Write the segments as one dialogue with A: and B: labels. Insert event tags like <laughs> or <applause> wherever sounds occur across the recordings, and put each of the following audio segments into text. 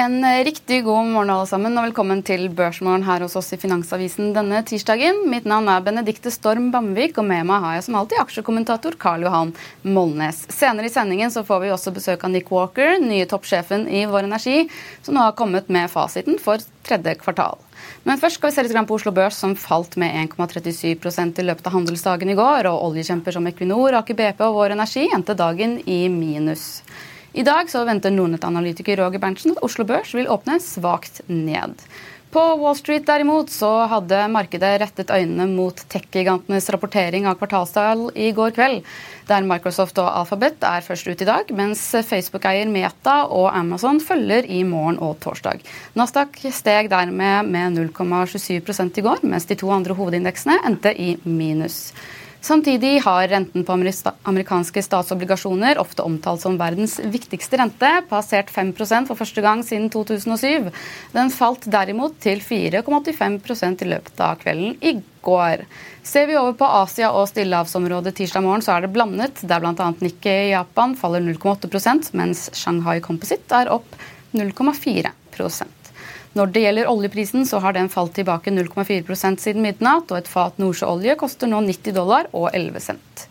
A: En eh, riktig god morgen alle sammen, og velkommen til Børsmorgen her hos oss i Finansavisen denne tirsdagen. Mitt navn er Benedikte Storm Bamvik, og med meg har jeg som alltid aksjekommentator Karl Johan Molnes. Senere i sendingen så får vi også besøk av Nick Walker, nye toppsjefen i Vår Energi, som nå har kommet med fasiten for tredje kvartal. Men først skal vi se litt på Oslo Børs, som falt med 1,37% i løpet av handelsdagen i går. Og oljekjemper som Equinor, Aker BP og Vår Energi endte dagen i minus. I dag så venter Nordnett-analytiker Roger Berntsen at Oslo Børs vil åpne svakt ned. På Wall Street derimot så hadde markedet rettet øynene mot tech-gigantenes rapportering av kvartalstall i går kveld, der Microsoft og Alphabet er først ut i dag, mens Facebook-eier Meta og Amazon følger i morgen og torsdag. Nasdaq steg dermed med 0,27 i går, mens de to andre hovedindeksene endte i minus. Samtidig har renten på amerikanske statsobligasjoner, ofte omtalt som verdens viktigste rente, passert 5% for første gang siden 2007. Den falt derimot til 4,85% i løpet av kvelden i går. Ser vi over på Asia og stillehavsområdet tirsdag morgen, så er det blandet, der bl.a. Nikkei i Japan faller 0,8% mens Shanghai Composite er opp 0,4 når det gjelder oljeprisen, så har den falt tilbake 0,4% siden midnatt, og et fat nordsjøolje koster nå 90 dollar og 11 cent.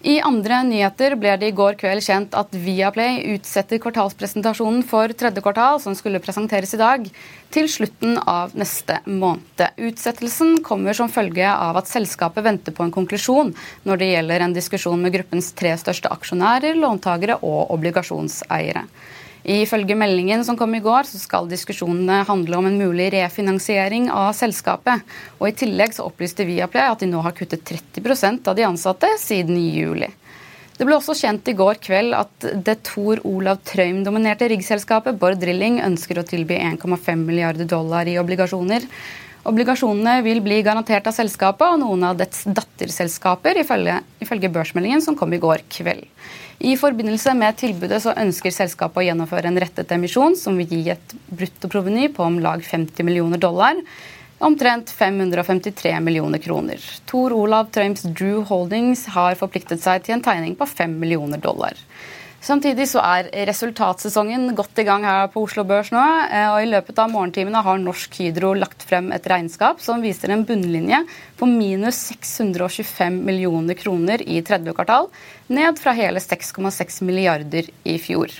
A: I andre nyheter ble det i går kveld kjent at Viaplay utsetter kvartalspresentasjonen for tredje kvartal, som skulle presenteres i dag, til slutten av neste måned. Utsettelsen kommer som følge av at selskapet venter på en konklusjon når det gjelder en diskusjon med gruppens tre største aksjonærer, låntagere og obligasjonseiere. Ifølge meldingen som kom i går, så skal diskusjonene handle om en mulig refinansiering av selskapet. Og I tillegg så opplyste Viaplay at de nå har kuttet 30% av de ansatte siden juli. Det ble også kjent i går kveld at det Tor Olav Trøim-dominerte riggselskapet Bård Drilling ønsker å tilby 1,5 milliarder dollar i obligasjoner. Obligasjonene vil bli garantert av selskapet og noen av dets datterselskaper, ifølge, ifølge børsmeldingen som kom i går kveld. I forbindelse med tilbudet så ønsker selskapet å gjennomføre en rettet emisjon som vil gi et bruttoproveny på om lag 50 millioner dollar. Omtrent 553 millioner kroner. Tor Olav Trøims Drew Holdings har forpliktet seg til en tegning på 5 millioner dollar. Samtidig så er resultatsesongen godt i gang her på Oslo Børs nå. Eh, og I løpet av morgentimene har Norsk Hydro lagt frem et regnskap som viser en bunnlinje på minus 625 millioner kroner i tredje kvartal, ned fra hele 6,6 milliarder i fjor.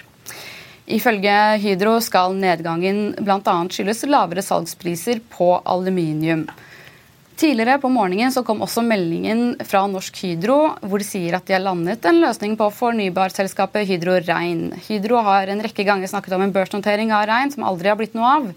A: Ifølge Hydro skal nedgangen bl.a. skyldes lavere salgspriser på aluminium. Tidligere på morgenen så kom også meldingen fra Norsk Hydro hvor de sier at de har landet en løsning på fornybarselskapet Hydro Rein. Hydro har en rekke ganger snakket om en børsnotering av Rein som aldri har blitt noe av.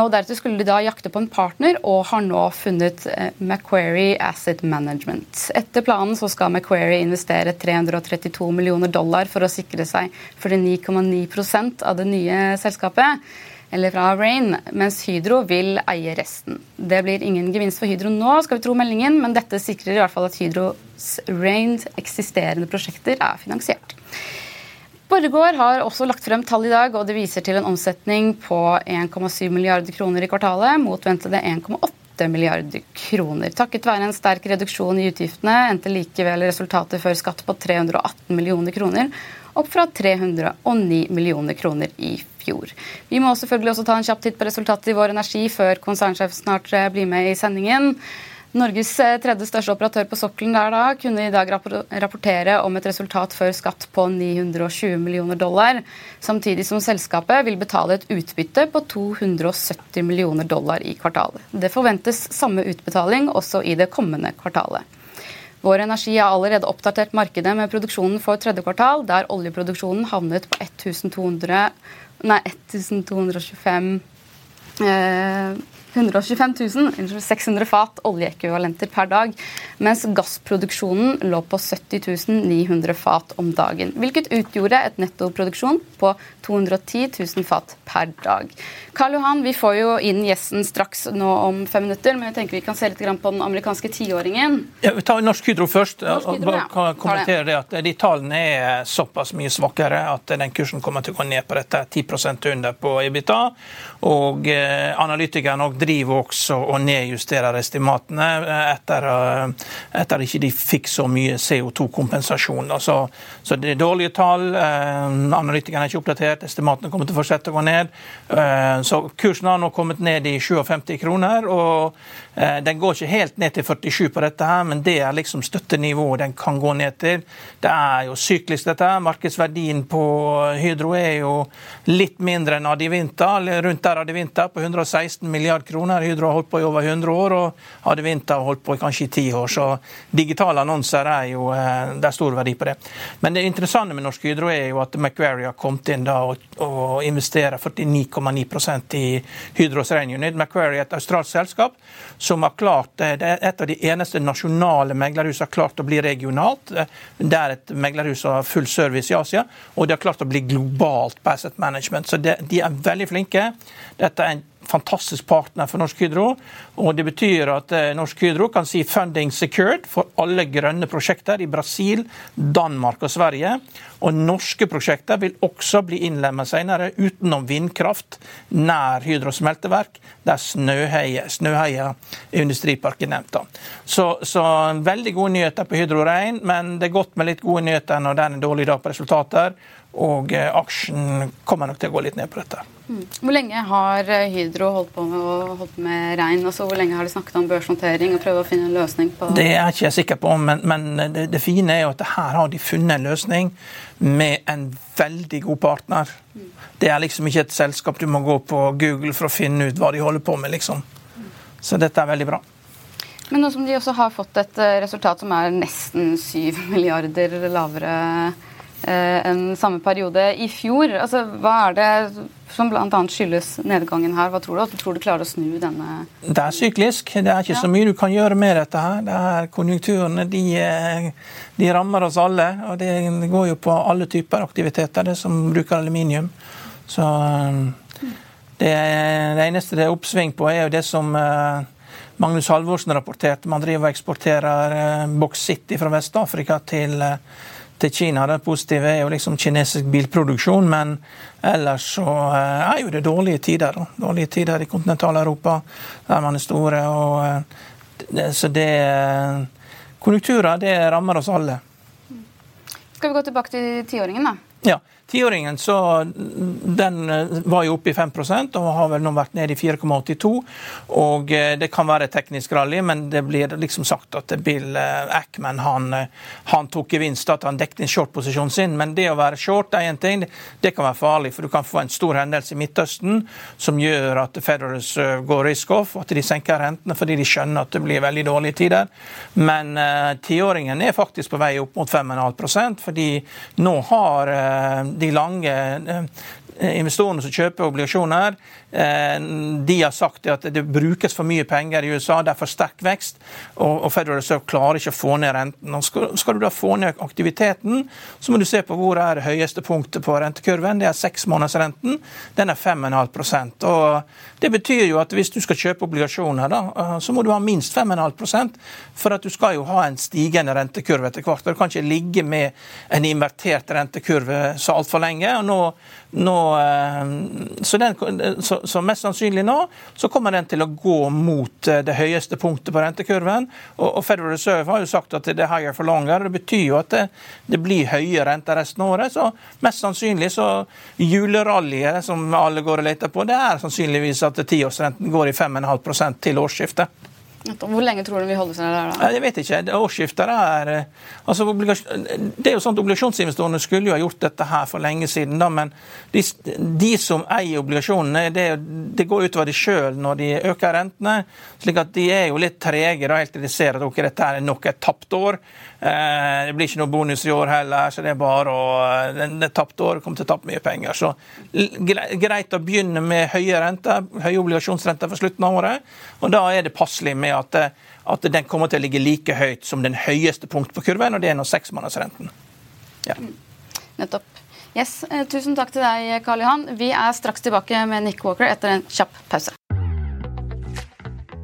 A: Og Deretter skulle de da jakte på en partner, og har nå funnet eh, Macquarie Asset Management. Etter planen så skal Macquarie investere 332 millioner dollar for å sikre seg 49,9% av det nye selskapet eller fra Rain, mens Hydro vil eie resten. Det blir ingen gevinst for Hydro nå, skal vi tro meldingen, men dette sikrer i hvert fall at Hydros Rains eksisterende prosjekter er finansiert. Borregaard har også lagt frem tall i dag, og det viser til en omsetning på 1,7 milliarder kroner i kvartalet, mot ventede 1,8 milliarder kroner. Takket være en sterk reduksjon i utgiftene endte likevel resultatet før skatt på 318 millioner kroner, opp fra 309 millioner kroner i fjor. Vi må selvfølgelig også ta en kjapp titt på resultatet i Vår Energi før konsernsjef snart eh, blir med i sendingen. Norges eh, tredje største operatør på sokkelen der da, kunne i dag rapportere om et resultat før skatt på 920 millioner dollar, samtidig som selskapet vil betale et utbytte på 270 millioner dollar i kvartalet. Det forventes samme utbetaling også i det kommende kvartalet. Vår Energi har allerede oppdatert markedet med produksjonen for tredje kvartal, der oljeproduksjonen havnet på 1200, nei, 1225 eh, 125 000, 600 fat oljeekvivalenter per dag, mens gassproduksjonen lå på 70 900 fat om dagen. Hvilket utgjorde et nettoproduksjon på 210 000 fat per dag. Karl Johan, vi får jo inn gjesten straks nå om fem minutter, men jeg tenker vi kan se litt på den amerikanske tiåringen.
B: Ja, vi tar Norsk Hydro først. Norsk Hydro, ja. kan kommentere det at De tallene er såpass mye svakere at den kursen kommer til å gå ned på dette 10% under på EBITDA. Og eh, analytikerne driver også og nedjusterer estimatene eh, etter, at ikke de fikk så mye CO2-kompensasjon. Så, så, det er dårlige tall. Uh, analytikerne er ikke oppdatert. Estimatene kommer til å fortsette å gå ned. Så kursen har nå kommet ned i 57 kroner. og Eh, den går ikke helt ned til 47 på dette, her, men det er liksom støttenivået den kan gå ned til. Det er jo syklisk, dette. Markedsverdien på Hydro er jo litt mindre enn Adivinta, rundt der Adivinta, på 116 milliard kroner. Hydro har holdt på i over 100 år, og Adivinta har holdt på i kanskje i 10 år. Så digitale annonser er jo eh, det er stor verdi på det. Men det interessante med Norsk Hydro er jo at Macquarie har kommet inn da og, og investerer 49,9% i Hydros Renunit, Macquarie er et australsk selskap som har klart Det er et av de eneste nasjonale meglerhus har klart å bli regionalt. Det er et meglerhus som har full service i Asia, og de har klart å bli globalt på asset management. Så det, de er veldig flinke. Dette er en fantastisk partner for Norsk Hydro. og Det betyr at eh, Norsk Hydro kan si 'funding secured' for alle grønne prosjekter i Brasil, Danmark og Sverige. Og norske prosjekter vil også bli innlemmet senere, utenom vindkraft nær Hydro smelteverk, der Snøheia, Snøheia industripark er nevnt. Så, så, veldig gode nyheter på Hydro Rein, men det er godt med litt gode nyheter når det er en dårlig dag på resultater. Og eh, aksjen kommer nok til å gå litt ned på dette.
A: Hvor lenge har eh, Hydro holdt på med, holdt med regn? Altså, hvor lenge har de snakket om børshåndtering og prøvd å finne en løsning på
B: det? er jeg ikke sikker på, men, men det, det, fine er jo at her har de funnet en løsning med en veldig god partner. Mm. Det er liksom ikke et selskap du må gå på Google for å finne ut hva de holder på med, liksom. Så dette er veldig bra.
A: Men nå som de også har fått et eh, resultat som er nesten 7 <laughs> milliarder lavere Eh, en samme periode i fjor. Altså, hva er det som bl.a. skyldes nedgangen her? Hva tror du? At du tror du klarer å snu denne
B: Det er syklisk. Det er ikke ja. så mye du kan gjøre med dette her. Det er Konjunkturene de, eh, de, rammer oss alle. Og det går jo på alle typer aktiviteter, det som bruker aluminium. Så eh, det, det eneste det er oppsving på, er jo det som Magnus Halvorsen rapporterte. Man driver og eksporterer boksitt fra Vest-Afrika til til Kina. Det positive er jo liksom kinesisk bilproduksjon, men ellers så eh, er jo det dårlige tider. Da. Dårlige tider i kontinentaleuropa, der man er store. og eh, Så det eh, Konjunkturer, det rammer oss alle.
A: Skal vi gå tilbake til tiåringen, da?
B: Ja. Tiåringen eh, var jo oppe i 5% og har vel nå vært nede i 4,82. og eh, Det kan være teknisk rally, men det blir liksom sagt at Bill eh, Ackman han, han tok gevinst, at han dekket inn short-posisjonen sin. Men det å være short er én ting, det kan være farlig. For du kan få en stor hendelse i Midtøsten som gjør at Federal Reserve går risk off, at de senker rentene fordi de skjønner at det blir veldig dårlige tider. Men tiåringen er faktisk på vei opp mot 5,5% fordi nå har de lange eh, investorene som kjøper obligasjoner, Eh, de har sagt at det brukes for mye penger i USA, det er for sterk vekst, og Federal Reserve klarer ikke å få ned renten. Skal, du da få ned aktiviteten, så må du se på hvor er det høyeste punktet på rentekurven. Det er seksmånedersrenten. Den er 5,5% og Det betyr jo at hvis du skal kjøpe obligasjoner, da, eh, så må du ha minst 5,5% for at du skal jo ha en stigende rentekurve etter hvert. Du kan ikke ligge med en invertert rentekurve så altfor lenge. og nå nå så, den, så, så, mest sannsynlig nå så kommer den til å gå mot det høyeste punktet på rentekurven. Og, og Federal Reserve har jo sagt at det er higher for longer. Det betyr jo at det, det blir høye renter resten av året. Så mest sannsynlig så julerallyet som alle går og leter på, det er sannsynligvis at tiårsrenten går i 5,5% til årsskiftet.
A: Hvor lenge tror du vi holder seg der? da?
B: Jeg vet ikke. Årsskiftet er eh, altså, Det er jo sånn at Obligasjonsinvestorene skulle jo ha gjort dette her for lenge siden. Da, men de, de som eier obligasjonene, det, det går utover de sjøl når de øker rentene. slik at de er jo litt trege da, helt til de ser at okay, dette er nok et tapt år. Eh, det blir ikke noe bonus i år heller, så det er bare å Det, er tapt år, kommer til å tape mye penger. Så greit å begynne med høye renter, høye obligasjonsrenter for slutten av året. Og da er det passelig med at, at den kommer til å ligge like høyt som den høyeste punkt på kurven, og det er nå seksmånedersrenten. Ja.
A: Mm. Nettopp. Yes, eh, Tusen takk til deg, Karl Johan. Vi er straks tilbake med Nick Walker etter en kjapp pause.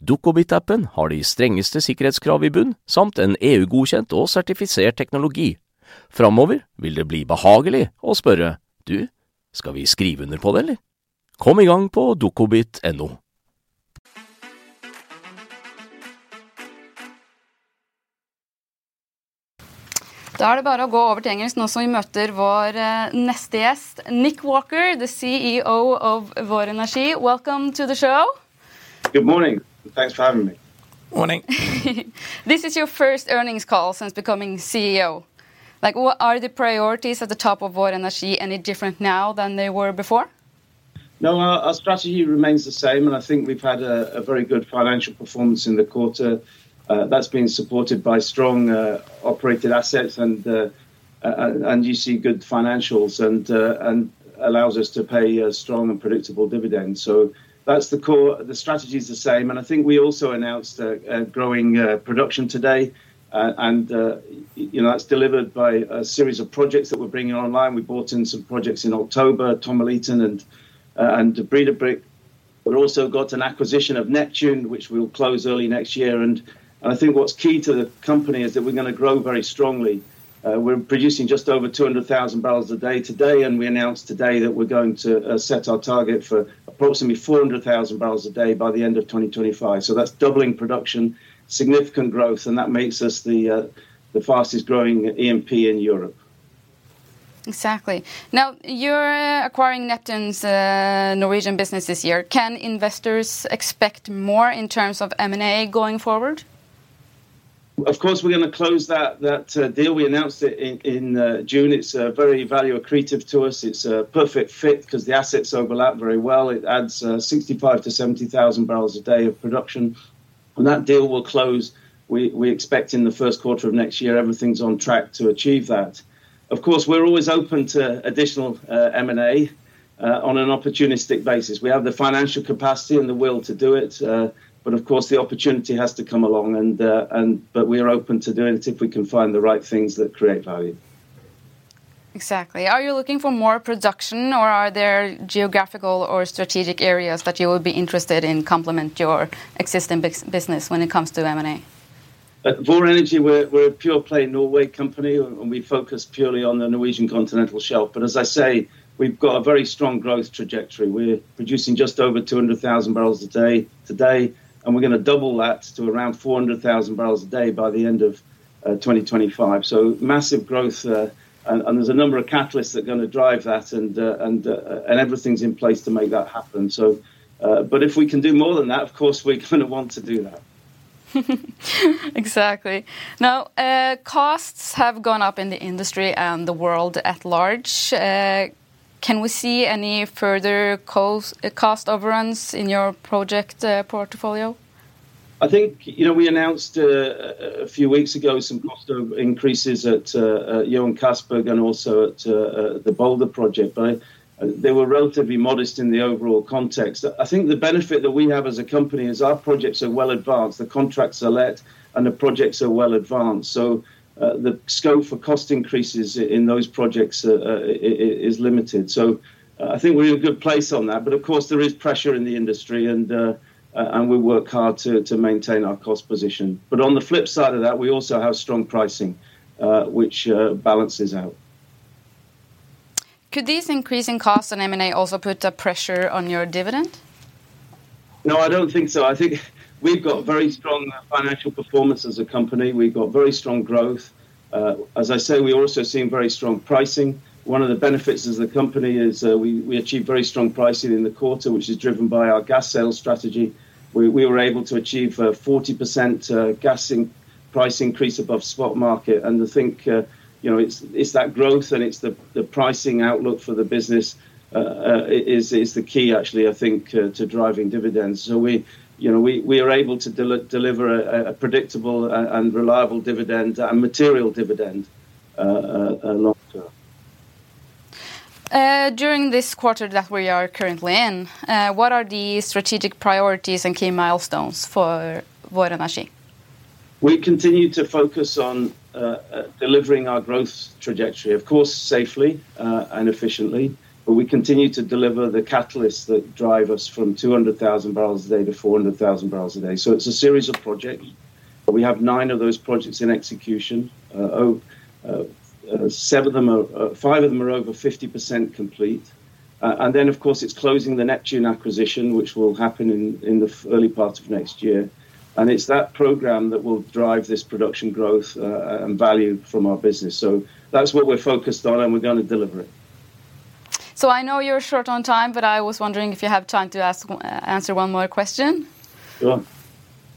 C: Dukkobit-appen har de strengeste sikkerhetskrav i bunn, samt en EU-godkjent og sertifisert teknologi. Framover vil det bli behagelig å spørre du, skal vi skrive under på det, eller? Kom i gang på dukkobit.no.
A: Da er det bare å gå over til engelsk nå som vi møter vår uh, neste gjest. Nick Walker, the CEO of Vår Energi. Welcome to the show.
D: Good morning. Thanks for having me.
B: Morning. <laughs>
A: this is your first earnings call since becoming CEO. Like, what are the priorities at the top of Vår Energi any different now than they were before?
D: No, our, our strategy remains the same, and I think we've had a, a very good financial performance in the quarter. Uh, that's been supported by strong uh, operated assets, and uh, uh and you see good financials, and uh, and allows us to pay a strong and predictable dividend. So that's the core. The strategy is the same, and I think we also announced a, growing uh, production today, uh, and uh, you know that's delivered by a series of projects that we're bringing online. We brought in some projects in October, Tomaliton and uh, and Breederbrick. We've also got an acquisition of Neptune, which we'll close early next year, and and I think what's key to the company is that we're going to grow very strongly. Uh, we're producing just over 200,000 barrels a day today, and we announced today that we're going to uh, set our target for approximately 400,000 barrels a day by the end of 2025. So that's doubling production, significant growth, and that makes us the uh, the fastest growing EMP in Europe.
A: Exactly. Now you're uh, acquiring Neptune's uh, Norwegian business this year. Can investors expect more in terms of M&A going forward?
D: Of course, we're going to close that that uh, deal. We announced it in, in uh, June. It's uh, very value accretive to us. It's a perfect fit because the assets overlap very well. It adds uh, 65 to 70,000 barrels a day of production, and that deal will close we, we expect in the first quarter of next year everything's on track to achieve that. Of course, we're always open to additional uh, M&A uh, on an opportunistic basis. We have the financial capacity and the will to do it, but of course the opportunity has to come along, and uh, and but we are open to doing it if we can find the right things that create value.
A: Exactly. Are you looking for more production, or are there geographical or strategic areas that you would be interested in complement your existing business when it comes to M&A?
D: At Vår Energy, we're, we're a pure play Norway company, and we focus purely on the Norwegian continental shelf. But as I say, we've got a very strong growth trajectory. We're producing just over 200,000 barrels a day today, and we're going to double that to around 400,000 barrels a day by the end of uh, 2025. So massive growth, uh, and, and, there's a number of catalysts that are going to drive that, and uh, and uh, and everything's in place to make that happen. So, uh, but if we can do more than that, of course, we're <laughs> going to want to do that. <laughs>
A: exactly. Now, uh, costs have gone up in the industry and the world at large. Can we see any further cost, uh, overruns in your project uh, portfolio?
D: I think you know we announced uh, a few weeks ago some cost increases at Johan Castberg and also at the Balder project, but they were relatively modest in the overall context. I think the benefit that we have as a company is our projects are well advanced, the contracts are let, and the projects are well advanced. So uh, the scope for cost increases in those projects uh, uh is limited. So uh, I think we're in a good place on that. But of course, there is pressure in the industry, and and we work hard to, to maintain our cost position. But on the flip side of that, we also have strong pricing, which balances out.
A: Could these increasing costs on M&A also put a pressure on your dividend?
D: No, I don't think so. I think we've got very strong financial performance as a company. We've got very strong growth. Uh, as I say, we're also seeing very strong pricing. One of the benefits as a company is uh, we, we achieved very strong pricing in the quarter, which is driven by our gas sales strategy. We, we were able to achieve a 40% uh, gas in, price increase above spot market. And I think uh, you know, it's it's that growth and it's the, the pricing outlook for the business uh, uh, is is the key actually I think uh, to driving dividends. So we you know we, we are able to del- deliver a, a, predictable and reliable dividend and material dividend uh, uh, long term.
A: Uh, during this quarter that we are currently in, what are the strategic priorities and key milestones for Vår Energi?
D: We continue to focus on uh, uh, delivering our growth trajectory, of course, safely uh, and efficiently. But we continue to deliver the catalysts that drive us from 200,000 barrels a day to 400,000 barrels a day. So it's a series of projects. We have nine of those projects in execution. Oh, seven of them are, five of them are over 50% complete. Uh, and then, of course, it's closing the Neptune acquisition, which will happen in, in the early part of next year. And it's that program that will drive this production growth uh, and value from our business. So that's what we're focused on, and we're going to deliver it.
A: So I know you're short on time, but I was wondering if you have time to ask, uh, answer one more question.
D: Sure.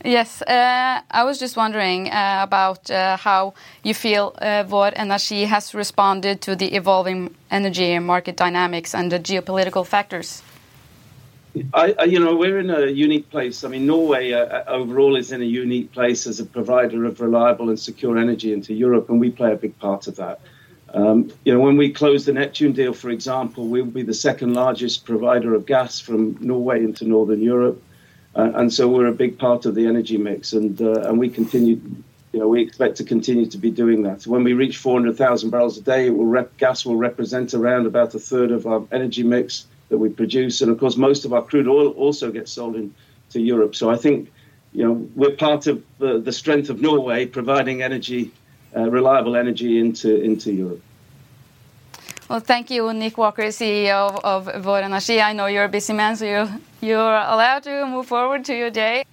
A: Yes, uh, I was just wondering uh, about uh, how you feel uh, Vår Energi has responded to the evolving energy market dynamics and the geopolitical factors.
D: I, I, you know, we're in a unique place. I mean, Norway uh, uh, overall is in a unique place as a provider of reliable and secure energy into Europe, and we play a big part of that. Um, you know, when we close the Neptune deal, for example, we'll be the second largest provider of gas from Norway into Northern Europe, uh, and so we're a big part of the energy mix, and uh, and we continue. You know, we expect to continue to be doing that. When we reach 400,000 barrels a day, will rep- gas will represent around about a third of our energy mix that we produce. And of course, most of our crude oil also gets sold into Europe. So I think, you know, we're part of the, the strength of Norway providing energy, Uh, reliable energy into, into Europe.
A: Well, thank you, Nick Walker, CEO of Vår Energi. I know you're a busy man, so you, you're allowed to move forward to your day.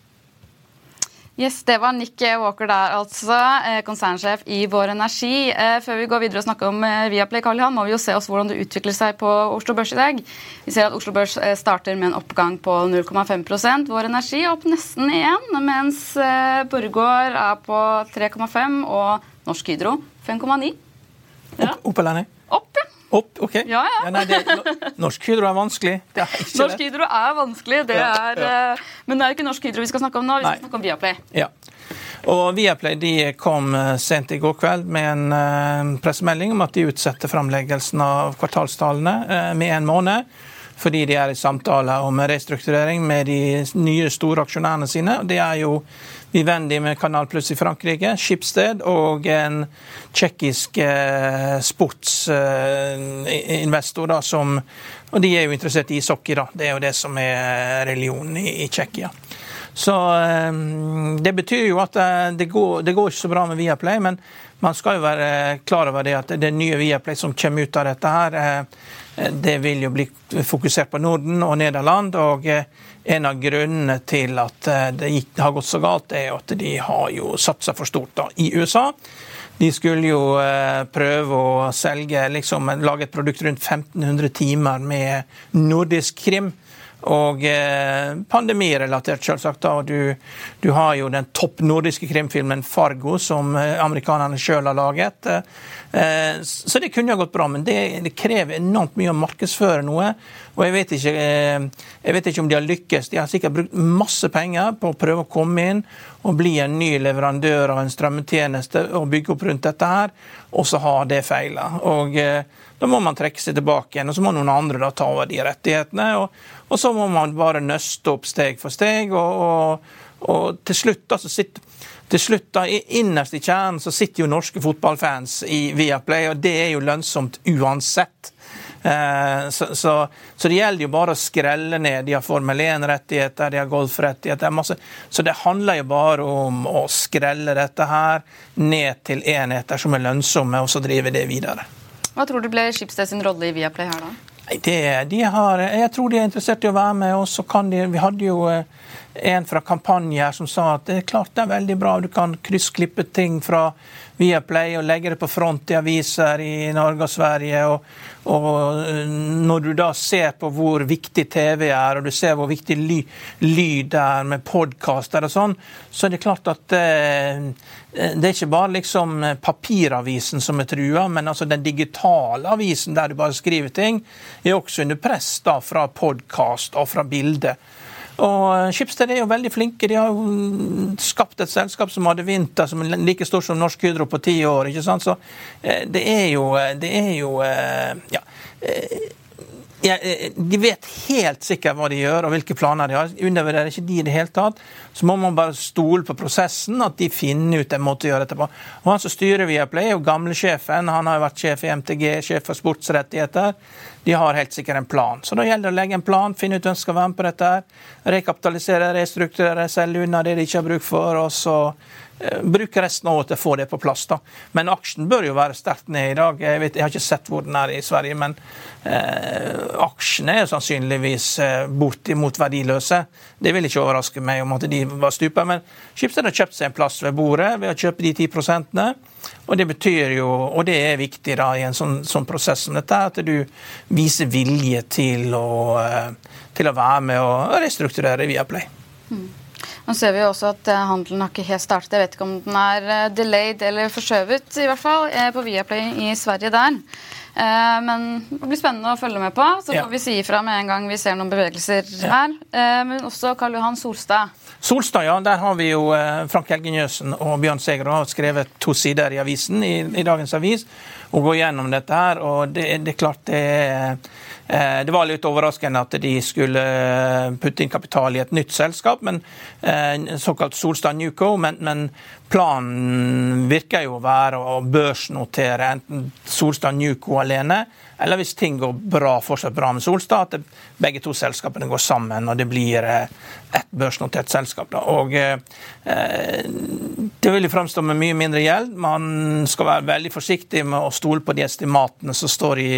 A: Yes, Det var Nick Walker der, altså. Eh, konsernsjef i Vår Energi. Eh, før vi går videre og snakker om eh, Viaplay, Karl må vi jo se oss hvordan det utvikler seg på Oslo Børs i dag. Vi ser at Oslo Børs starter med en oppgang på 0,5 Vår Energi er opp nesten igjen, mens Borregaard er på 3,5 og Norsk Hydro 5,9.
B: Ja. Opp, opp eller ned?
A: Opp, ja.
B: Opp, ok.
A: Ja, ja. ja
B: nei, det, norsk Hydro er vanskelig.
A: Er norsk Hydro er vanskelig, det er, uh, men det er jo ikke Norsk Hydro vi skal snakke om nå. Vi skal nei. snakke om Viaplay.
B: Ja. Og Viaplay de kom eh, sent i går kveld med en uh, pressemelding om at de utsetter framleggelsen av kvartalstallene med en måned. Fordi de er i samtale om restrukturering med de nye store aksjonærene sine. Det er jo Vivendi med Kanal Pluss i Frankrike, Schibsted og en tsjekkisk uh, sportsinvestor da, som Og de er jo interessert i ishockey, da. Det er jo det som er religionen i, i Tsjekkia. Så ehm, det betyr jo at eh, det går, det går, ikke så bra med Viaplay, men man skal jo være klar over det at det nye Viaplay som kommer ut av dette her, eh, det vil jo bli fokusert på Norden og Nederland. og eh, en av grunnene til at det har gått så galt, er at de har jo satsa for stort da, i USA. De skulle jo prøve å selge, liksom lage et produkt rundt 1500 timer med nordisk krim. Og eh, pandemirelatert, selvsagt. Da. Du, du, har jo den topp nordiske krimfilmen 'Fargo', som eh, amerikanerne sjøl har laget. Eh, så det kunne jo gått bra, men det, det, krever enormt mye å markedsføre noe. Og jeg vet, ikke, eh, jeg vet ikke om de har lykkes. De har sikkert brukt masse penger på å prøve å komme inn og bli en ny leverandør av en strømmetjeneste og bygge opp rundt dette her, og så har det feila. Og eh, da må man trekke seg tilbake igjen, og så må noen andre da ta over de rettighetene. Og, og så må man bare nøste opp steg for steg, og, og, og til slutt da, så sitter til slutt da, Innerst i kjernen så sitter jo norske fotballfans i Viaplay, og det er jo lønnsomt uansett. Eh, så, så, så, det gjelder jo bare å skrelle ned. De har Formel 1-rettigheter, de har golfrettigheter. masse. Så det handler jo bare om å skrelle dette her ned til enheter som er lønnsomme, og så drive det videre.
A: Hva tror du ble Schibsted sin rolle i Viaplay her, da?
B: Det, de har, jeg tror de er interessert i å være med. og så kan de, Vi hadde jo eh, en fra kampanjer som sa at det er klart det er veldig bra, du kan kryssklippe ting fra Viaplay og legge det på front i aviser i Norge og Sverige. Og, og eh, når du da ser på hvor viktig TV er, og du ser hvor viktig ly, lyd er med podkaster og sånn, så er det klart at eh, det er ikke bare liksom papiravisen som er trua, men altså den digitale avisen der du bare skriver ting, er også under press da fra podkast og fra bilder. Og eh, Schibsted er jo veldig flinke. De har jo skapt et selskap som hadde vinter som er like stort som Norsk Hydro på ti år. ikke sant? Så eh, det er jo, eh, det er jo ja, de vet helt sikkert hva de gjør og hvilke planer de har. Undervurderer ikke de i det hele tatt. Så må man bare stole på prosessen, at de finner ut en måte å gjøre dette på. Og Han som styrer Viaplay, er jo gamlesjefen. Han har jo vært sjef i MTG, sjef for sportsrettigheter. De har helt sikkert en plan. Så da gjelder det å legge en plan, finne ut hvem som skal være med på dette. her, Rekapitalisere, restrukturere, selge unna det de ikke har bruk for. og så Eh, bruke resten av året til å få det på plass. da. Men aksjen bør jo være sterkt ned i dag. Jeg, vet, jeg har ikke sett hvor den er i Sverige, men eh, aksjene er sannsynligvis eh, bortimot verdiløse. Det vil ikke overraske meg om at de var stupa. Men Schibsted har kjøpt seg en plass ved bordet ved å kjøpe de 10 prosentene. Og det betyr jo, og det er viktig da i en sånn, sånn prosess som dette, at du viser vilje til å, eh, til å være med og restrukturere Viaplay. Mm.
A: Nå ser vi også at eh, handelen har ikke helt startet. Jeg vet ikke om den er eh, delayed eller forskjøvet, i hvert fall, eh, på Viaplay i Sverige der. Men det blir spennende å følge med på. Så får vi si ifra med en gang vi ser noen bevegelser her. Men også Karl Johan Solstad.
B: Solstad, ja. Der har vi jo Frank Helge Njøsen og Bjørn Seger har skrevet to sider i avisen i, i dagens avis og går gjennom dette her. Og det, det er klart det Eh, det var litt overraskende at de skulle eh, putte inn kapital i et nytt selskap, men eh, såkalt Solstad Newco. Men, men, planen virker jo å være å børsnotere enten Solstad Nuco alene, eller hvis ting går bra, fortsatt bra med Solstad, at begge to selskapene går sammen og det blir ett børsnotert selskap. Da. Og eh, Det vil framstå med mye mindre gjeld. Man skal være veldig forsiktig med å stole på de estimatene som står i,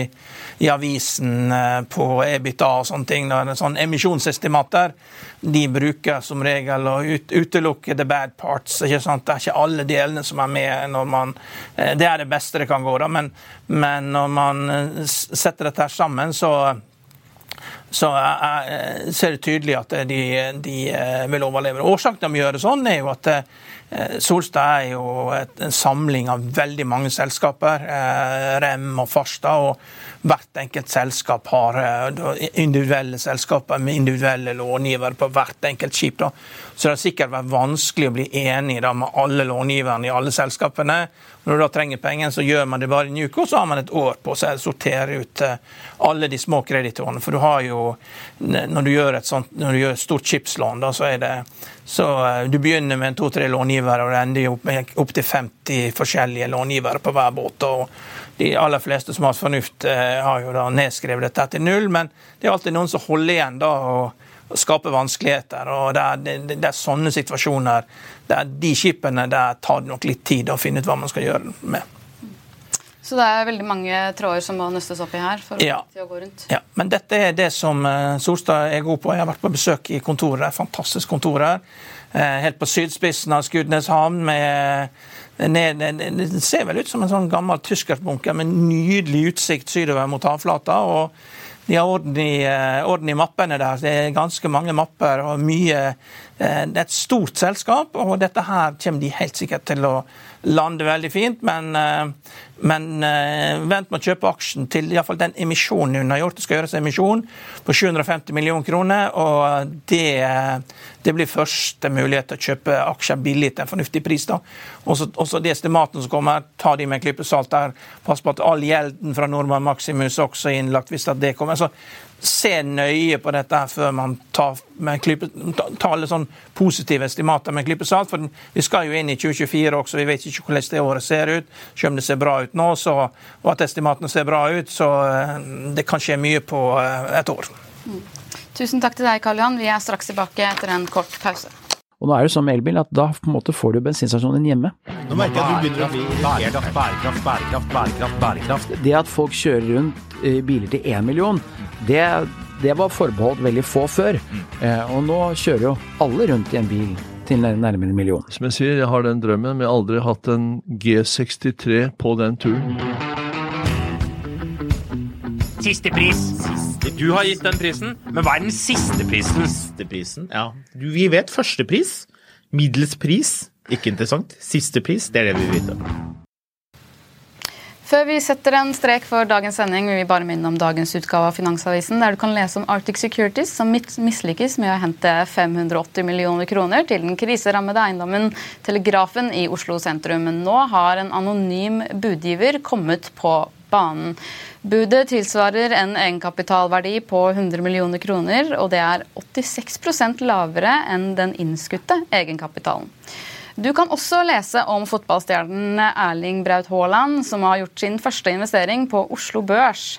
B: i avisen eh, på EBITA og sånne ting. Da. Sånn emisjonsestimater de bruker som regel å ut, utelukke the bad parts. Ikke sant? Det er ikke alle delene som er med når man eh, Det er det beste det kan gå, da. Men, men når man eh, setter dette sammen, så så jeg, ser det tydelig at de, de vil overleve. Årsaken til å gjøre det sånn, er jo at Solstad er jo en samling av veldig mange selskaper. Rem og Farstad. og hvert enkelt selskap har individuelle selskaper med individuelle långivere på hvert enkelt skip. Da. Så det har sikkert vært vanskelig å bli enig da, med alle långiverne i alle selskapene. Når du da trenger penger, så gjør man det bare i en uke, og så har man et år på seg å sortere ut eh, alle de små kreditorene. For du har jo, når du gjør et, sånt, når du gjør et stort chipslån, da, så er det så eh, Du begynner med to-tre långivere, og ender opp med opptil 50 forskjellige långivere på hver båt. og de aller fleste som har fornuft, eh, har jo da nedskrevet dette til null, men det er alltid noen som holder igjen da og, skaper vanskeligheter. og det er, det, det er sånne situasjoner det er de skipene der tar nok litt tid å finne ut hva man skal gjøre med.
A: Så det er veldig mange tråder som må nøstes opp i her? for
B: ja.
A: å gå rundt.
B: Ja, men dette er det som eh, Solstad er god på. Jeg har vært på besøk i kontoret. Fantastisk kontor her. Eh, helt på sydspissen av Skudeneshavn. med det ser vel ut som en sånn gammel tyskerbunker med nydelig utsikt sydover mot havflata. og de har orden i, eh, orden i, mappene der. Det er ganske mange mapper og mye Det er et stort selskap, og dette her kommer de helt sikkert til å lande veldig fint. Men men uh, vent med å kjøpe aksjen til i fall den emisjonen hun har gjort. Det skal gjøres emisjon på 750 millioner kroner. og det, det, blir første mulighet til å kjøpe aksjer billig til en fornuftig pris. da. Også, også de estimatene som kommer, ta de med en klype salt der. Pass på at all gjelden fra Nordmann Maximus også er innlagt hvis det kommer. Så se nøye på dette før man tar, klype, tar alle sånn positive estimater med en klype salt. For vi skal jo inn i 2024 også, vi vet ikke hvordan det året ser ut. Selv om det ser bra ut nå, så, og at estimatene ser bra ut. Så eh, det kan skje mye på eh, et år.
A: Mm. Tusen takk til deg, Karl Johan. Vi er straks tilbake etter en kort pause.
E: Og nå er det sånn med elbil at da på en måte får du bensinstasjonen hjemme.
F: Nå merker jeg at du begynner å bli bærekraft, bærekraft, bærekraft, bærekraft, bærekraft.
E: Det at folk kjører rundt biler til én million, det, det, var forbeholdt veldig få før. Eh, og nå kjører jo alle rundt i en bil til nærmere en million.
G: Som jeg sier, jeg har den drømmen, men jeg har aldri hatt en G63 på den turen.
F: Siste pris. Siste Du har gitt den prisen, men hva er den siste prisen? Siste prisen, ja. Du, vi vet første pris. Middels pris, ikke interessant. Siste pris, det er det vi vil vite.
A: Før vi setter en strek for dagens sending, vil vi bare minne om dagens utgave av Finansavisen, der du kan lese om Arctic Securities, som mislykkes med å hente 580 millioner kroner til den kriserammede eiendommen Telegrafen i Oslo sentrum. Men nå har en anonym budgiver kommet på banen. Budet tilsvarer en egenkapitalverdi på 100 millioner kroner, og det er 86% lavere enn den innskutte egenkapitalen. Du kan også lese om fotballstjernen Erling Braut Haaland, som har gjort sin første investering på Oslo Børs.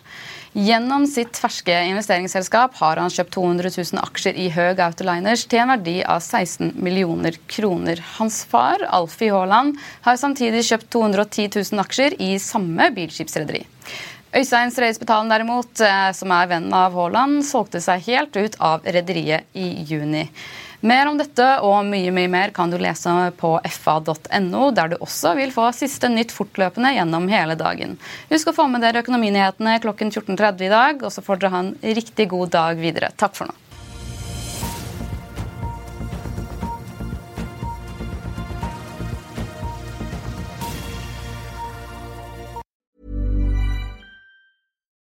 A: Gjennom sitt ferske investeringsselskap har han kjøpt 200 000 aksjer i Høg Autoliners til en verdi av 16 millioner kroner. Hans far, Alfie Haaland, har samtidig kjøpt 210 000 aksjer i samme bilskipsrederi. Øystein Streisbetalen derimot, eh, som er venn av Haaland, solgte seg helt ut av rederiet i juni. Mer om dette og mye mye mer kan du lese på fa.no, der du også vil få siste nytt fortløpende gjennom hele dagen. Husk å få med dere økonominyhetene klokken 14.30 i dag, og så får dere ha en riktig god dag videre. Takk for nå.